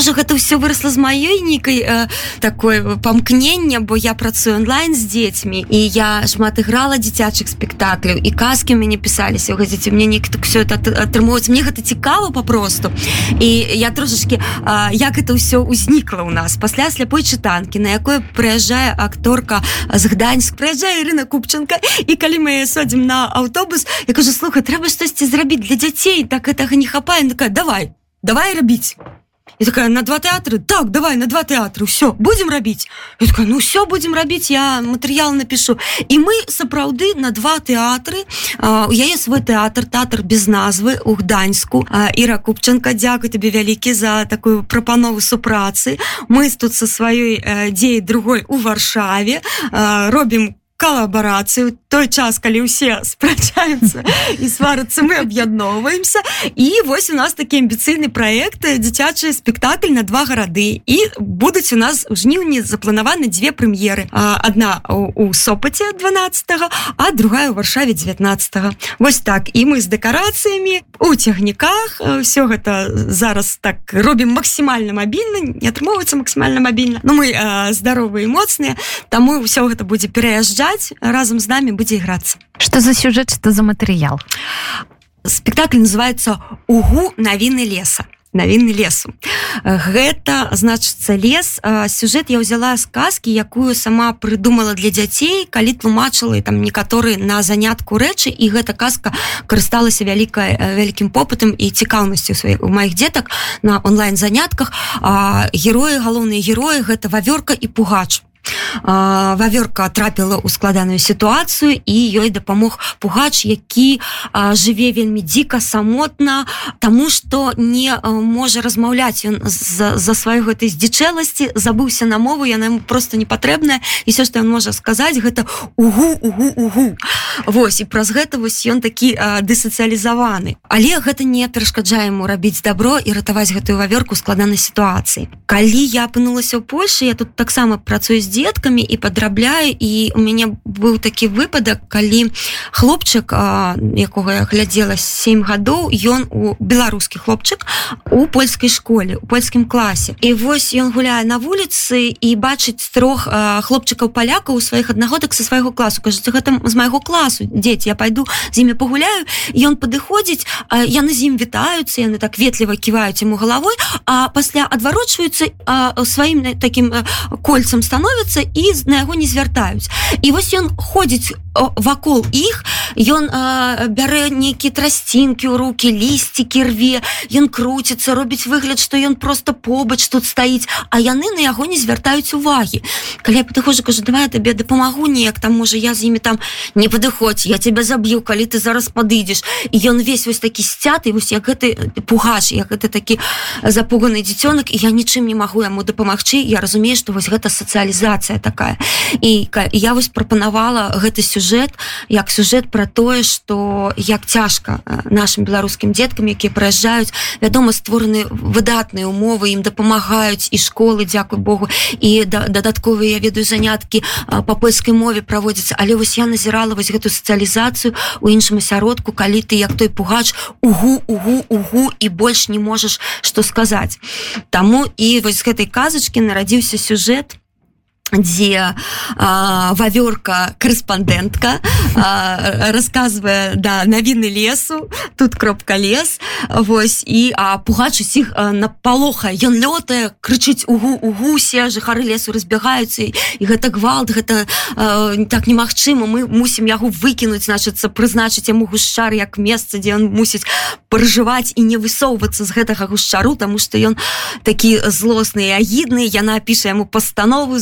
Можа гэта ўсё вырасла з маёй нейкай э, такой памкнення бо я працую онлайн з дзецьмі і я шмат іграла дзіцячых спектакляў і казкі мяне пісаліся ў газеце мне неяк так все это атрымоўваць мне гэта цікава папросту і я трошачки э, як это ўсё ўзнікла ў нас. Пасля сляпой чытанкі на якой прыязджае акторка з гданьск прыязджае Ірына купчанка і калі мы садзім на аўтобус я кажу слухай трэба штосьці зрабіць для дзяцей так гэтага не хапае такая давай давай рабіць і такая на два тэатры так давай на два тэатры все будем рабіць такая, ну все будем рабіць я матэрыял напишу і мы сапраўды на два тэатры у яе свой тэатр тэатр без назвы у гданьску. Іра купчанка Дякую табе вялікі за такую прапанову супрацы мы тут со сваёй дзеяй другой у варшаве. Робім калабарацыю той час калі ўсе спрачаюцца і сварацца мы аб'ядноўваемся і вось у нас такі амбіцыйны проект дзіцячы спектакль на два гарады і будуць у нас у жніўні запланаваны две прэм'еры одна у сопаце 12 а другая у варшаве 19 Вось так. І мы з дэкарацыямі у цягніках все гэта зараз так робім максімальна мабільна не атрымоўваецца максімальна мабільна Ну мы здаровыя і моцныя таму ўсё гэта будзе пераязджаць гуляць разам з намі будзе іграцца что за сюжэт что за матэрыял спектакль называется угу навіны леса навіны лесу. Гэта значыцца лес. Сюжэт я ўзяла сказки якую сама прыдумала для дзяцей калі тлумачыла і там некаторы на занятку рэчы і гэта казка карысталася вялікай вялікім попытам і цікаўнасцю сваіх у маіх дзетак на онлайн занятках героі галоўныя героі гэта вавёрка і пугач вавёрка трапіла ў складаную сітуацыю і ёй дапамог пугач які жыве вельмі дзіка самотна таму што не можа размаўляць ён за сваю гэтай здзічэласці забыўся на мову яна ему просто не патрэбная і все што ён можа сказаць гэта угу угу угу Вось і праз гэта вось ён такі дысацыялізаваны але гэта не перашкаджае ему рабіць добро і ратаваць гэтую вавёрку складанай сітуацыі калі я апынулася ў Польшы я тут таксама працую з дзеткамі і падрабляю і у мяне быў такі выпадак калі хлопчык якога я глядзела 7 гадоў ён у беларускі хлопчык у польскай школе у польскім класе і вось ён гуляе на вуліцы і бачыць трох хлопчыкаў палякаў у сваіх аднагодак са свайго класу кажаце гэта з майго класу дзеці я пайду з імі пагуляю ён падыходзіць яны з ім вітаюцца яны так ветліва ківаюць ему галавой а пасля адварочваюцца сваім таким кольцам становіцца становятся і на яго не звяртаюць і вось ён ходзіць вакол іх ён бярэ нейкія трасцінкі ў руки лісцікі рве ён круціцца робіць выгляд што ён просто побач тут стаіць а яны на яго не звяртаюць увагі. Калі я падыхожу кажу давай табе дапамагу неяк там можа я з імі там не падыходзь я тебя заб'ю калі ты зараз падыдзеш і ён весь вось такі сцяты вось як гэты пугаш як гэта такі запуганы дзіцёнак я нічым не магу яму дапамагчы. Я разумею што вось гэта сацыялізацыя такая. І я вось прапанавала гэты сюжет як сюжет про тое что як цяжка нашим беларускім деткам якія прыязджаюць вядома створаны выдатныя умовы ім дапамагаюць і школы Дякуй Богу і да, дадатковыя ведаю заняткі по польскай мове праводзіцца але вось я назірала вось гэту сацыялізацыю у іншым асяродку калі ты як той пугач угу угу угу і больш не можаш что сказаць. Таму і вось гэтай казачки нарадзіўся сюжет дзе вавёрка корэспандэнтка рассказывае да навіны лесу тут кропка лес Вось і а пугач усіх напалоха ён лётае крычыць угу у гусе жыхары лесу разбягаюцца і гэта гвалт гэта а, так немагчыма мы мусім яго выкінуць значыцца прызначыць яму гушчар як месца дзе ён мусіць пражываць і не высоўвацца з гэтага гушчару тому что ён такі злосны агідны. Яна піша яму пастанову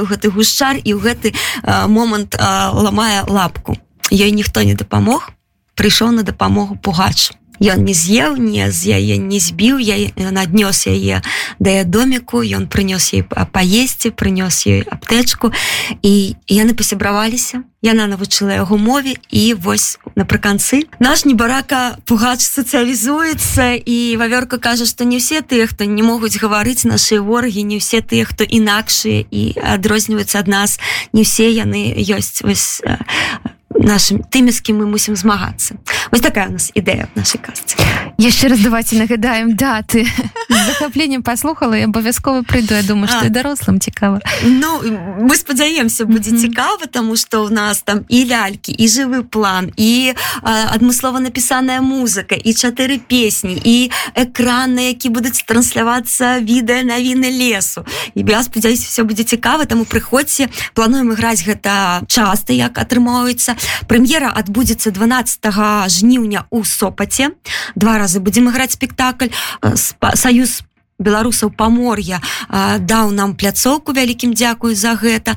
ў гэты гушчар і ў гэты а, момант а, ламае лапку. Ёй ніхто не дапамог. Прыйшоў на дапамогу пугач ён не з'еў не з яе не збіў я наднёс яе да я доміку ён прынёс ей паесці прынёс ёй аптэчку і яны пасябраваліся яна навучыла яго мове і вось напрыканцы наш небарака пугач сацыялізуецца і вавёрка кажа што не ўсе тыя хто не могуць гаварыць нашыя ворагі не ўсе тыя хто інакшыя і адрозніваюцца ад нас не ўсе яны ёсць вось нашим тымі з кім мы мусім змагацца вось такая у нас ідэя нашай казцы яшчэ раз давайте нагадаем даты. Захапленнем паслухала і абавязкова прыйду я думаю что дарослым цікава Ну мы спадзяемся будзе mm -hmm. цікава тому что у нас там і лялькі і жывы план і адмыслова напісаная музыка і чатыры песні і экраны які будуць транслявацца відэа навіны лесу. І я спадзяюсь все будзе цікава таму прыходзьце плануем іграць гэта часта як атрымоўваецца. Прэм'ера адбудзецца 12 жніўня у сопаце. Два разы. Будзем іграць спектакль саюз беларусаў памор'я даў нам пляцоўку вялікім дзякую за гэта.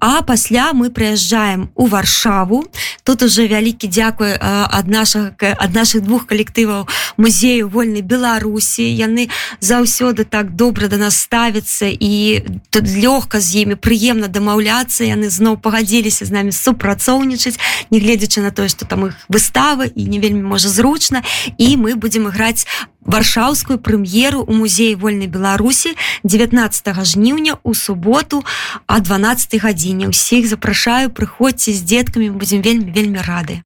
А пасля мы прыязджаем у варшаву. Тут уже вялікі дзякуй ад наших ад наших двух калектываў музею вольнай беларусі. Яны заўсёды так добра да нас ставяцца і тут лёгка з імі прыемна дамаўляцца. Яны зноў пагадзіліся з намі супрацоўнічаць нягледзячы на тое что там іх выставы і не вельмі можа зручна. І мы будзем іграць варшаўскую прэм'еру у музеі вольнай беларусі 19 жніўня у суботу а 12 гадзіне. Ўсіх запрашаю прыходзьце з дзеткамі будзем вельмі вельмі рады.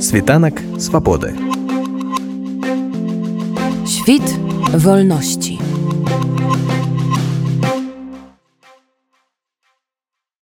Світанак свабоды. Świt wolności.